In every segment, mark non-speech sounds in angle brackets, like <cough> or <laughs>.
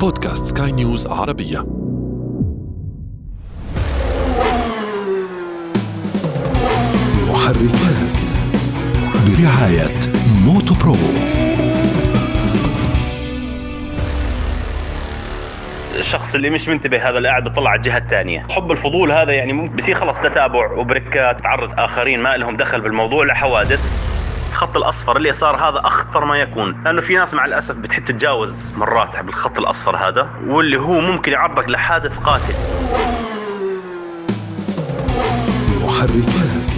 بودكاست سكاي نيوز عربية. محركات برعاية موتو برو. الشخص اللي مش منتبه هذا اللي قاعد بيطلع على الجهة الثانية. حب الفضول هذا يعني ممكن بصير خلص تتابع وبركات تعرض آخرين ما لهم دخل بالموضوع لحوادث الخط الأصفر اللي صار هذا أخطر ما يكون. لأنه في ناس مع الأسف بتحب تتجاوز مرات بالخط الأصفر هذا واللي هو ممكن يعرضك لحادث قاتل. محركات.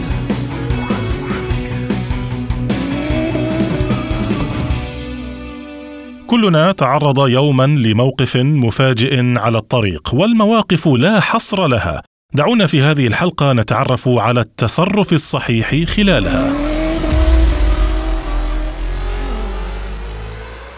كلنا تعرض يوما لموقف مفاجئ على الطريق والمواقف لا حصر لها. دعونا في هذه الحلقة نتعرف على التصرف الصحيح خلالها.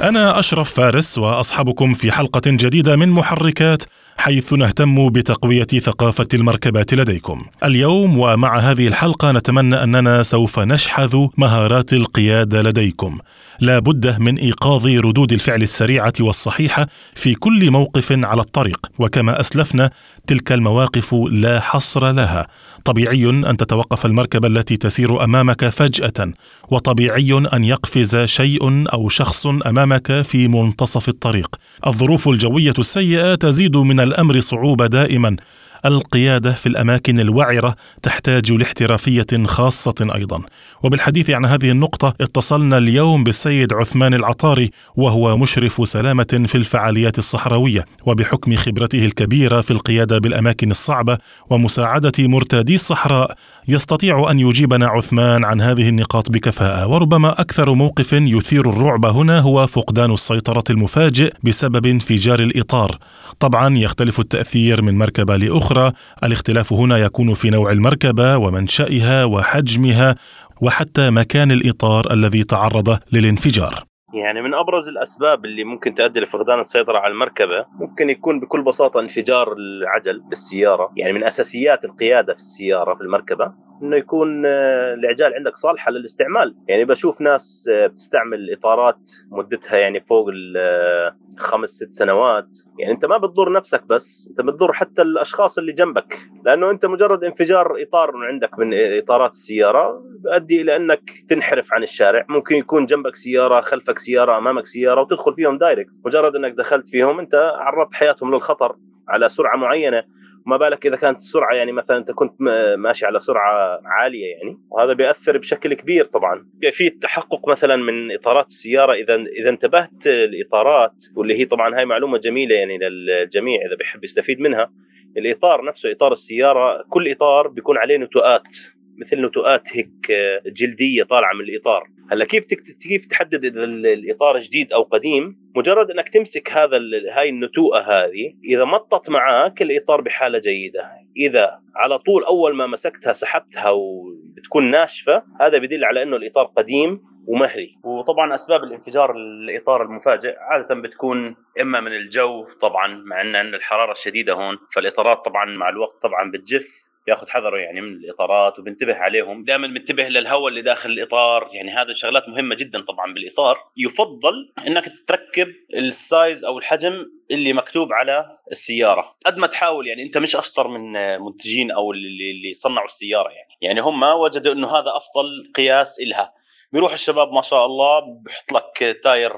أنا أشرف فارس واصحبكم في حلقة جديدة من محركات حيث نهتم بتقوية ثقافة المركبات لديكم. اليوم ومع هذه الحلقة نتمنى أننا سوف نشحذ مهارات القيادة لديكم. لا بد من إيقاظ ردود الفعل السريعة والصحيحة في كل موقف على الطريق، وكما أسلفنا تلك المواقف لا حصر لها. طبيعي أن تتوقف المركبة التي تسير أمامك فجأة، وطبيعي أن يقفز شيء أو شخص أمامك في منتصف الطريق. الظروف الجوية السيئة تزيد من الأمر صعوبة دائما القيادة في الأماكن الوعرة تحتاج لاحترافية خاصة أيضا. وبالحديث عن هذه النقطة اتصلنا اليوم بالسيد عثمان العطاري وهو مشرف سلامة في الفعاليات الصحراوية. وبحكم خبرته الكبيرة في القيادة بالأماكن الصعبة ومساعدة مرتادي الصحراء يستطيع أن يجيبنا عثمان عن هذه النقاط بكفاءة. وربما أكثر موقف يثير الرعب هنا هو فقدان السيطرة المفاجئ بسبب انفجار الإطار. طبعا يختلف التأثير من مركبة لأخرى. الاختلاف هنا يكون في نوع المركبة ومنشئها وحجمها وحتى مكان الإطار الذي تعرض للانفجار. يعني من أبرز الأسباب اللي ممكن تؤدي لفقدان السيطرة على المركبة ممكن يكون بكل بساطة انفجار العجل بالسيارة يعني من أساسيات القيادة في السيارة في المركبة. إنه يكون آه، العجال عندك صالحة للاستعمال. يعني بشوف ناس آه، بتستعمل إطارات مدتها يعني فوق الخمس ست سنوات. يعني أنت ما بتضر نفسك بس أنت بتضر حتى الأشخاص اللي جنبك. لأنه أنت مجرد انفجار إطار عندك من إطارات السيارة بيؤدي إلى أنك تنحرف عن الشارع. ممكن يكون جنبك سيارة خلفك سيارة أمامك سيارة وتدخل فيهم دايركت. مجرد إنك دخلت فيهم أنت عرضت حياتهم للخطر على سرعة معينة. وما بالك إذا كانت السرعة يعني مثلا أنت كنت ماشي على سرعة عالية يعني وهذا بيأثر بشكل كبير طبعا. في التحقق مثلا من إطارات السيارة إذا إذا انتبهت الاطارات واللي هي طبعا هاي معلومة جميلة يعني للجميع إذا بيحب يستفيد منها الإطار نفسه إطار السيارة كل إطار بيكون عليه نتوءات. مثل نتوءات هيك جلدية طالعة من الإطار. هلأ كيف كيف تحدد إذا الإطار جديد أو قديم؟ مجرد إنك تمسك هذا هاي النتوءة هذه إذا مطت معك الإطار بحالة جيدة. إذا على طول أول ما مسكتها سحبتها وبتكون ناشفة هذا بدل على إنه الإطار قديم ومهري. وطبعا أسباب الانفجار الإطار المفاجئ عادة بتكون إما من الجو طبعا مع إن الحرارة الشديدة هون فالإطارات طبعا مع الوقت طبعا بتجف. ياخذ حذره يعني من الإطارات وبنتبه عليهم دائما بنتبه للهواء اللي داخل الإطار يعني هذا شغلات مهمة جدا طبعا بالإطار. يفضل إنك تركب ال size أو الحجم اللي مكتوب على السيارة. قد ما تحاول يعني أنت مش اشطر من منتجين أو اللي اللي صنعوا السيارة يعني. يعني هم وجدوا إنه هذا أفضل قياس إلها. بيروح الشباب ما شاء الله بحط لك tire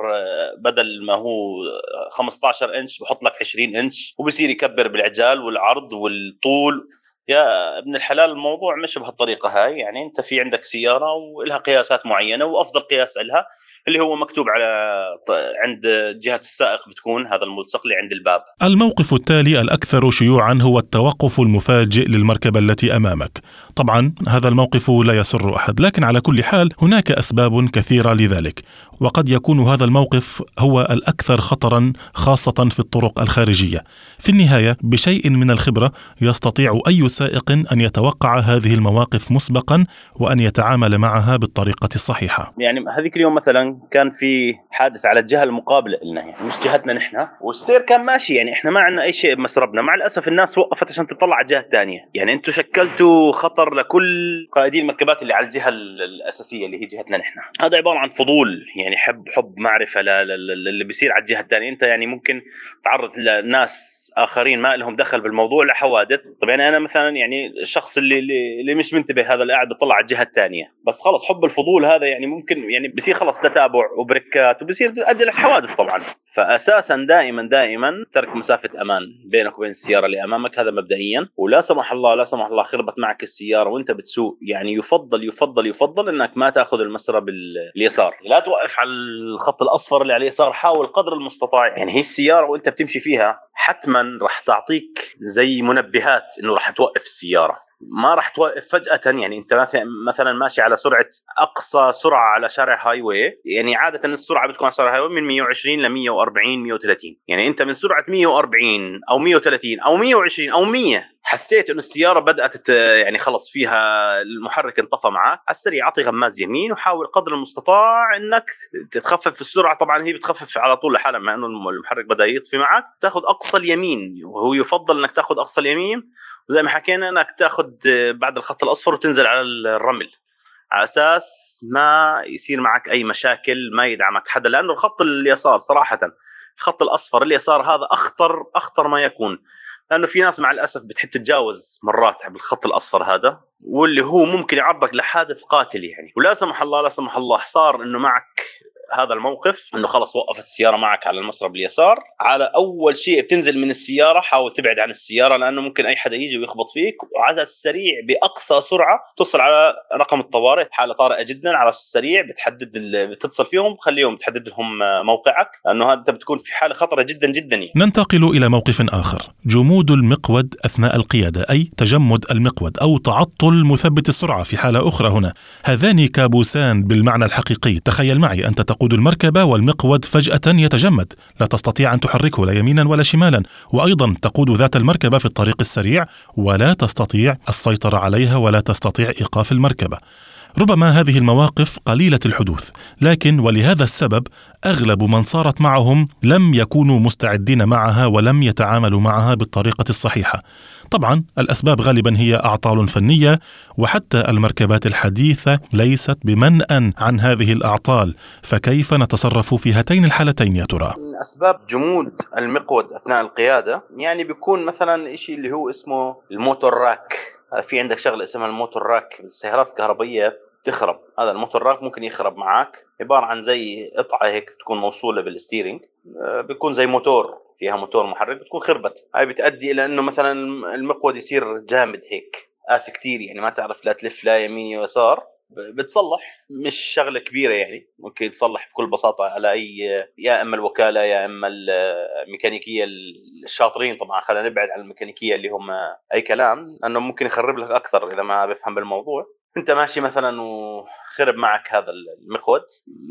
بدل ما هو 15 إنش بحط لك 20 إنش وبصير يكبر بالعجال والعرض والطول. يا ابن الحلال الموضوع مش بهالطريقة هاي يعني أنت في عندك سيارة ولها قياسات معينة وأفضل قياس لها. اللي هو مكتوب على عند جهة السائق بتكون هذا الملصق اللي عند الباب. الموقف التالي الأكثر شيوعا هو التوقف المفاجئ للمركبة التي أمامك. طبعا هذا الموقف لا يسر أحد، لكن على كل حال هناك أسباب كثيرة لذلك، وقد يكون هذا الموقف هو الأكثر خطرا خاصة في الطرق الخارجية. في النهاية بشيء من الخبرة يستطيع أي سائق أن يتوقع هذه المواقف مسبقا وأن يتعامل معها بالطريقة الصحيحة. يعني هذيك اليوم مثلا كان في حادث على الجهة المقابلة لنا يعني مش جهتنا نحن. والسير كان ماشي يعني إحنا ما عندنا أي شيء بمسربنا. مع الأسف الناس وقفت عشان تطلع على الجهة الثانية. يعني أنتم شكلتوا خطر لكل قائدي المركبات اللي على الجهة الأساسية اللي هي جهتنا نحن. هذا عبارة عن فضول يعني حب حب معرفة للي بيصير على الجهة الثانية. أنت يعني ممكن تعرض لناس آخرين ما لهم دخل بالموضوع لحوادث طب يعني أنا مثلا يعني الشخص اللي اللي مش منتبه هذا اللي قاعد بيطلع على الجهة الثانية. بس خلص حب الفضول هذا يعني ممكن يعني بصير خلص تتابع وبركات. وبصير تؤدي لحوادث طبعا. فاساسا دائما دائما ترك مسافة أمان بينك وبين السيارة اللي امامك هذا مبدئيا. ولا سمح الله لا سمح الله خربت معك السيارة وأنت بتسوق. يعني يفضل يفضل يفضل إنك ما تأخذ المسرى باليسار. لا توقف على الخط الأصفر اللي على اليسار حاول قدر المستطاع. يعني هي السيارة وأنت بتمشي فيها حتما راح تعطيك زي منبهات إنه راح توقف السيارة. ما راح توقف فجأة يعني أنت مثلا ماشي على سرعة أقصى سرعة على شارع highway يعني عادة السرعة بتكون على شارع highway من 120 ل 140 130 يعني أنت من سرعة 140 أو 130 أو 120 أو 100 حسيت إنه السيارة بدأت يعني خلص فيها المحرك انطفى معك على السريع أعطي غماز يمين وحاول قدر المستطاع إنك تخفف السرعة. طبعا هي بتخفف على طول لحالها مع إنه المحرك بدأ يطفي معك. تاخذ أقصى اليمين وهو يفضل إنك تاخذ أقصى اليمين وزي ما حكينا إنك تاخذ بعد الخط الأصفر وتنزل على الرمل. على أساس ما يصير معك أي مشاكل ما يدعمك حدا. لأنه الخط اليسار صراحة الخط الأصفر اليسار هذا أخطر أخطر ما يكون. لأنه في ناس مع الأسف بتحب تتجاوز مرات بالخط الأصفر هذا واللي هو ممكن يعرضك لحادث قاتل يعني. ولا سمح الله لا سمح الله صار إنه معك هذا الموقف إنه خلص وقفت السيارة معك على المسرب اليسار. على أول شيء بتنزل من السيارة حاول تبعد عن السيارة لأنه ممكن أي حدا يجي ويخبط فيك. وعلى السريع بأقصى سرعة توصل على رقم الطوارئ. حاله طارئه جدا على السريع بتحدد بتتصل فيهم. خليهم تحدد لهم موقعك لأنه أنت بتكون في حالة خطرة جدا جدا يعني. ننتقل إلى موقف آخر. جمود المقود أثناء القيادة أي تجمد المقود أو تعطل مثبت السرعة في حالة أخرى هنا. هذان كابوسان بالمعنى الحقيقي. تخيل معي أنت تقود المركبة والمقود فجأة يتجمد. لا تستطيع أن تحركه لا يمينا ولا شمالا. وأيضا تقود ذات المركبة في الطريق السريع ولا تستطيع السيطرة عليها ولا تستطيع إيقاف المركبة. ربما هذه المواقف قليلة الحدوث لكن ولهذا السبب أغلب من صارت معهم لم يكونوا مستعدين معها ولم يتعاملوا معها بالطريقة الصحيحة. طبعا الأسباب غالبا هي أعطال فنية وحتى المركبات الحديثة ليست بمنأ عن هذه الأعطال فكيف نتصرف في هاتين الحالتين يا ترى؟ أسباب جمود المقود أثناء القيادة يعني بيكون مثلا شيء اللي هو اسمه الموتور راك في عندك شغلة اسمها ال motor rack السيارات الكهربائيه تخرب. هذا ال motor rack ممكن يخرب معك عبارة عن زي قطعة هيك تكون موصولة بال steering آه، بيكون زي موتور فيها موتور محرك بتكون خربت. هاي بتؤدي إلى إنه مثلا المقود يصير جامد هيك قاسي كثير يعني ما تعرف لا تلف لا يمين يسار. بتصلح. مش شغلة كبيرة يعني ممكن تصلح بكل بساطة على أي يا إما الوكالة يا إما الميكانيكية الشاطرين طبعا. خلينا نبعد عن الميكانيكية اللي هم أي كلام لأنه ممكن يخرب لك أكثر إذا ما بفهم بالموضوع. انت ماشي مثلا وخرب معك هذا المخود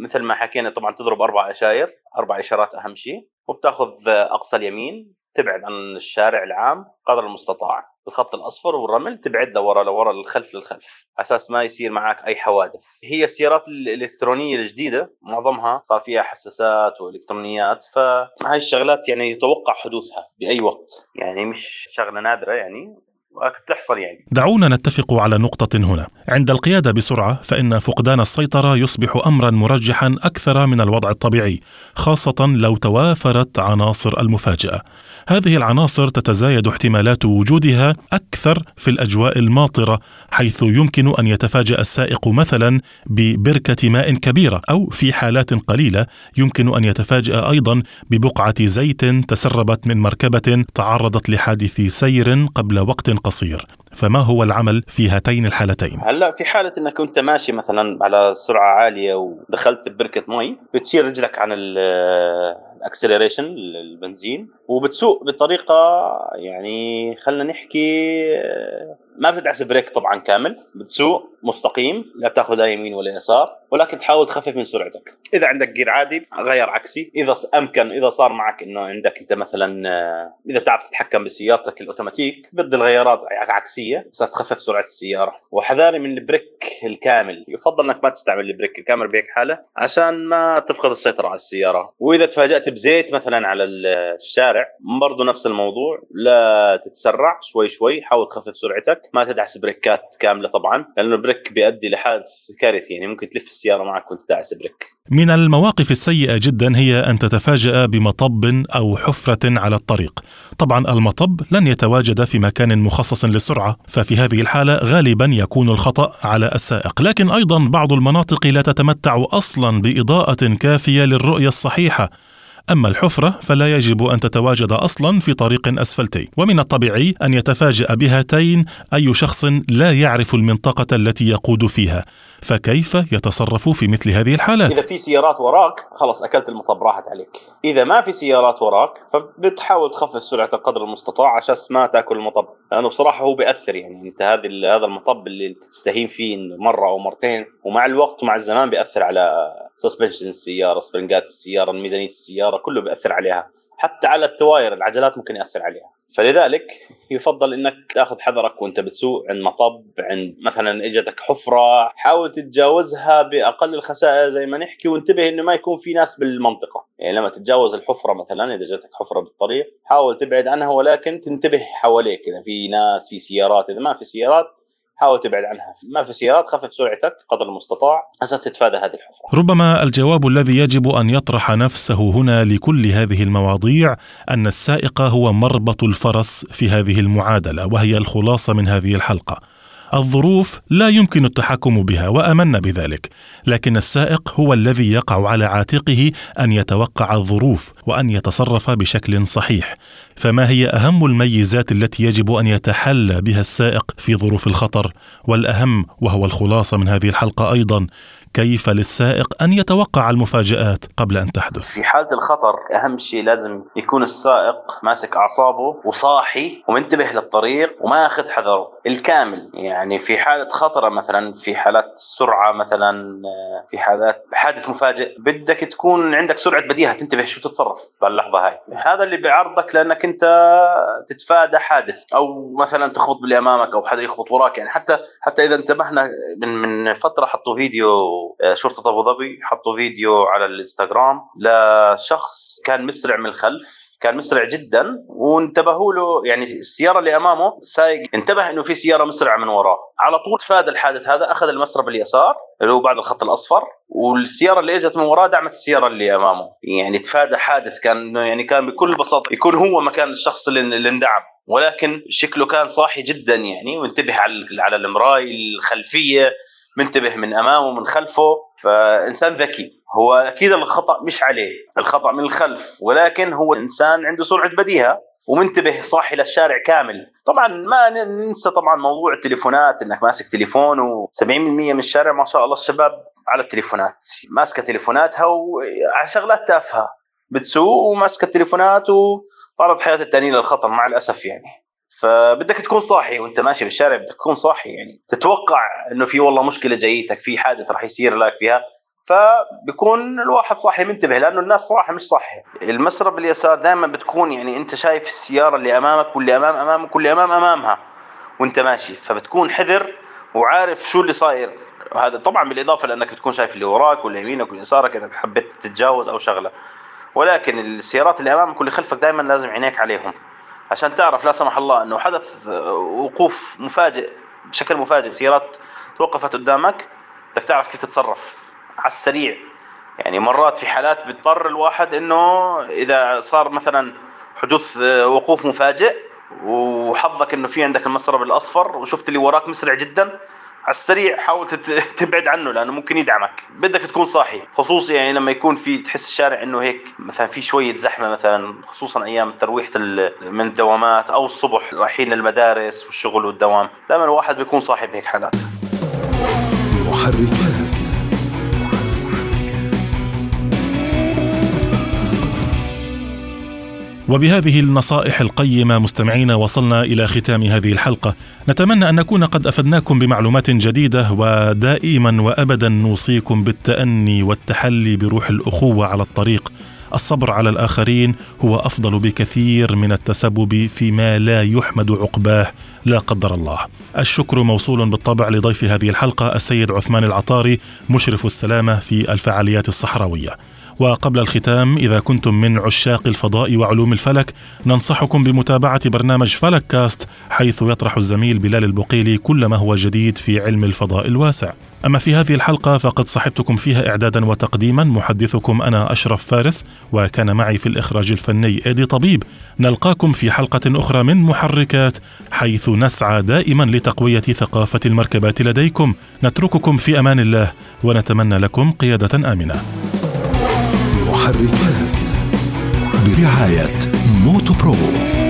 مثل ما حكينا طبعا تضرب أربع أشاير أربع إشارات أهم شيء وبتأخذ أقصى اليمين تبعد عن الشارع العام قدر المستطاع. الخط الأصفر والرمل تبعد لورا لورا للخلف للخلف. أساس ما يصير معك أي حوادث. هي السيارات الإلكترونية الجديدة معظمها صار فيها حساسات وإلكترونيات فهاي الشغلات يعني يتوقع حدوثها بأي وقت. يعني مش شغلة نادرة يعني. تحصل يعني. دعونا نتفق على نقطة هنا. عند القيادة بسرعة فإن فقدان السيطرة يصبح أمرا مرجحا أكثر من الوضع الطبيعي خاصة لو توافرت عناصر المفاجأة. هذه العناصر تتزايد احتمالات وجودها أكثر في الأجواء الماطرة حيث يمكن أن يتفاجأ السائق مثلا ببركة ماء كبيرة أو في حالات قليلة يمكن أن يتفاجأ أيضا ببقعة زيت تسربت من مركبة تعرضت لحادث سير قبل وقت قصير فما هو العمل في هاتين الحالتين؟ هلا في حالة إنك كنت ماشي مثلا على سرعة عالية ودخلت ببركة مي بتشيل رجلك عن ال acceleration البنزين وبتسوق بطريقة يعني خلينا نحكي ما بتدعس brake طبعا كامل بتسوق مستقيم لا بتاخذ لا يمين ولا يسار ولكن تحاول تخفف من سرعتك. إذا عندك gear عادي غير عكسي. إذا أمكن إذا صار معك إنه عندك أنت مثلا آه، إذا بتعرف تتحكم بسيارتك الأوتوماتيك بدل غيارات عكسية بس تخفف سرعة السيارة. وحذاري من ال brake الكامل. يفضل إنك ما تستعمل ال brake الكامل بهيك حالة عشان ما تفقد السيطرة على السيارة. وإذا تفاجأت بزيت مثلا على الشارع برضه نفس الموضوع. لا تتسرع شوي شوي حاول تخفف سرعتك. ما تدعس بريكات كاملة طبعا لأنه ال brake بيؤدي لحادث كارثي يعني ممكن تلف السيارة معك وأنت داعس brake. من المواقف السيئة جدا هي أن تتفاجأ بمطب أو حفرة على الطريق. طبعا المطب لن يتواجد في مكان مخصص للسرعة ففي هذه الحالة غالبا يكون الخطأ على السائق. لكن أيضا بعض المناطق لا تتمتع أصلا بإضاءة كافية للرؤية الصحيحة. أما الحفرة فلا يجب أن تتواجد أصلا في طريق أسفلتي ومن الطبيعي أن يتفاجأ بهاتين أي شخص لا يعرف المنطقة التي يقود فيها. فكيف يتصرف في مثل هذه الحالات؟ إذا في سيارات وراك خلص أكلت المطب راحت عليك. إذا ما في سيارات وراك فبتحاول تخفف سرعتك قدر المستطاع عشان ما تأكل المطب. لأنه بصراحة هو بيأثر يعني. أنت هذا هذا المطب اللي تستهين فيه مرة أو مرتين ومع الوقت ومع الزمان بيأثر على سسبنشن السيارة سبرنجات السيارة ميزانيه السيارة كله بيأثر عليها. حتى على التواير العجلات ممكن يأثر عليها. فلذلك يفضل إنك تأخذ حذرك وأنت بتسوق عند مطب عند مثلا إجتك حفرة حاول تتجاوزها بأقل الخسائر زي ما نحكي وانتبه إنه ما يكون في ناس بالمنطقة. يعني لما تتجاوز الحفرة مثلا إذا جاتك حفرة بالطريق حاول تبعد عنها ولكن تنتبه حواليك. إذا في ناس في سيارات إذا ما في سيارات حاول تبعد عنها. ما في سيارات خفف سرعتك قدر المستطاع. عشان تتفادى هذه الحفرة. ربما الجواب الذي يجب أن يطرح نفسه هنا لكل هذه المواضيع أن السائق هو مربط الفرس في هذه المعادلة وهي الخلاصة من هذه الحلقة. الظروف لا يمكن التحكم بها وامنا بذلك لكن السائق هو الذي يقع على عاتقه أن يتوقع الظروف وأن يتصرف بشكل صحيح. فما هي أهم الميزات التي يجب أن يتحلى بها السائق في ظروف الخطر؟ والأهم وهو الخلاصة من هذه الحلقة أيضا كيف للسائق أن يتوقع المفاجآت قبل أن تحدث؟ في حالة الخطر أهم شيء لازم يكون السائق ماسك أعصابه وصاحي ومنتبه للطريق وما أخذ حذره. الكامل يعني في حالة خطر مثلا في حالات سرعة مثلا في حالات حادث مفاجئ بدك تكون عندك سرعة بديهة تنتبه شو تتصرف باللحظة هاي. هذا اللي بيعرضك لأنك أنت تتفادى حادث أو مثلا تخبط باللي أمامك أو حدا يخبط وراك. يعني حتى حتى إذا انتبهنا من من فترة حطوا فيديو آه، شرطة أبو ظبي حطوا فيديو على الإنستغرام لشخص كان مسرع من الخلف كان مسرع جدا وانتبهوا له يعني السيارة اللي أمامه سايق انتبه إنه في سيارة مسرعة من وراه. على طول فاد الحادث هذا أخذ المسرب اليسار اللي هو بعد الخط الأصفر والسيارة اللي إجت من وراه دعمت السيارة اللي أمامه. يعني تفادى حادث كان يعني كان بكل بساطة يكون هو مكان الشخص اللي اندعم. ولكن شكله كان صاحي جدا يعني وانتبه على على المراي الخلفية منتبه من أمامه ومن خلفه فإنسان ذكي. هو أكيد الخطأ مش عليه الخطأ من الخلف ولكن هو إنسان عنده سرعة بديهة ومنتبه صاحي للشارع كامل. طبعا ما ننسى طبعا موضوع التليفونات إنك ماسك تليفون و70% من الشارع ما شاء الله الشباب على التليفونات. ماسكة تليفوناتها وعلى شغلات تافهة بتسوق وماسكة التليفونات وطارت حياة التانيين للخطر مع الأسف يعني. فبدك تكون صاحي وانت ماشي بالشارع بدك تكون صاحي يعني. تتوقع إنه في والله مشكلة جايتك في حادث راح يصير لك فيها فبكون الواحد صاحي منتبه لأنه الناس صراحة مش صاحي المسرب اليسار دائما بتكون يعني أنت شايف السيارة اللي أمامك واللي أمام أمامك واللي أمام أمامها وأنت ماشي. فبتكون حذر وعارف شو اللي صاير. وهذا طبعا بالإضافة لأنك تكون شايف اللي وراك واللي يمينك واللي يسارك إذا حبيت تتجاوز أو شغلة. ولكن السيارات اللي أمامك واللي خلفك دائما لازم عينيك عليهم. عشان تعرف لا سمح الله أنه حدث وقوف مفاجئ بشكل مفاجئ سيارات توقفت قدامك بدك تعرف كيف تتصرف على السريع. يعني مرات في حالات بيضطر الواحد إنه إذا صار مثلا حدوث وقوف مفاجئ وحظك إنه في عندك المسرب الأصفر وشفت اللي وراك مسرع جدا على السريع حاول <laughs> تبعد عنه لأنه ممكن يدعمك. بدك تكون صاحي خصوصا يعني لما يكون في تحس الشارع إنه هيك مثلا في شوية زحمة مثلا خصوصا أيام ترويحه من الدوامات أو الصبح رايحين للمدارس والشغل والدوام. دائما الواحد بيكون صاحي بهيك حالات. محركات. وبهذه النصائح القيمة مستمعينا وصلنا إلى ختام هذه الحلقة. نتمنى أن نكون قد أفدناكم بمعلومات جديدة ودائما وأبدا نوصيكم بالتأني والتحلي بروح الأخوة على الطريق. الصبر على الآخرين هو أفضل بكثير من التسبب فيما لا يحمد عقباه. لا قدر الله. الشكر موصول بالطبع لضيف هذه الحلقة السيد عثمان العطاري مشرف السلامة في الفعاليات الصحراوية. وقبل الختام إذا كنتم من عشاق الفضاء وعلوم الفلك ننصحكم بمتابعة برنامج فلك كاست حيث يطرح الزميل بلال البقيلي كل ما هو جديد في علم الفضاء الواسع. أما في هذه الحلقة فقد صحبتكم فيها إعدادا وتقديما محدثكم أنا أشرف فارس وكان معي في الإخراج الفني إيدي طبيب. نلقاكم في حلقة أخرى من محركات حيث نسعى دائما لتقوية ثقافة المركبات لديكم. نترككم في أمان الله ونتمنى لكم قيادة آمنة. محركات برعاية موتو برو.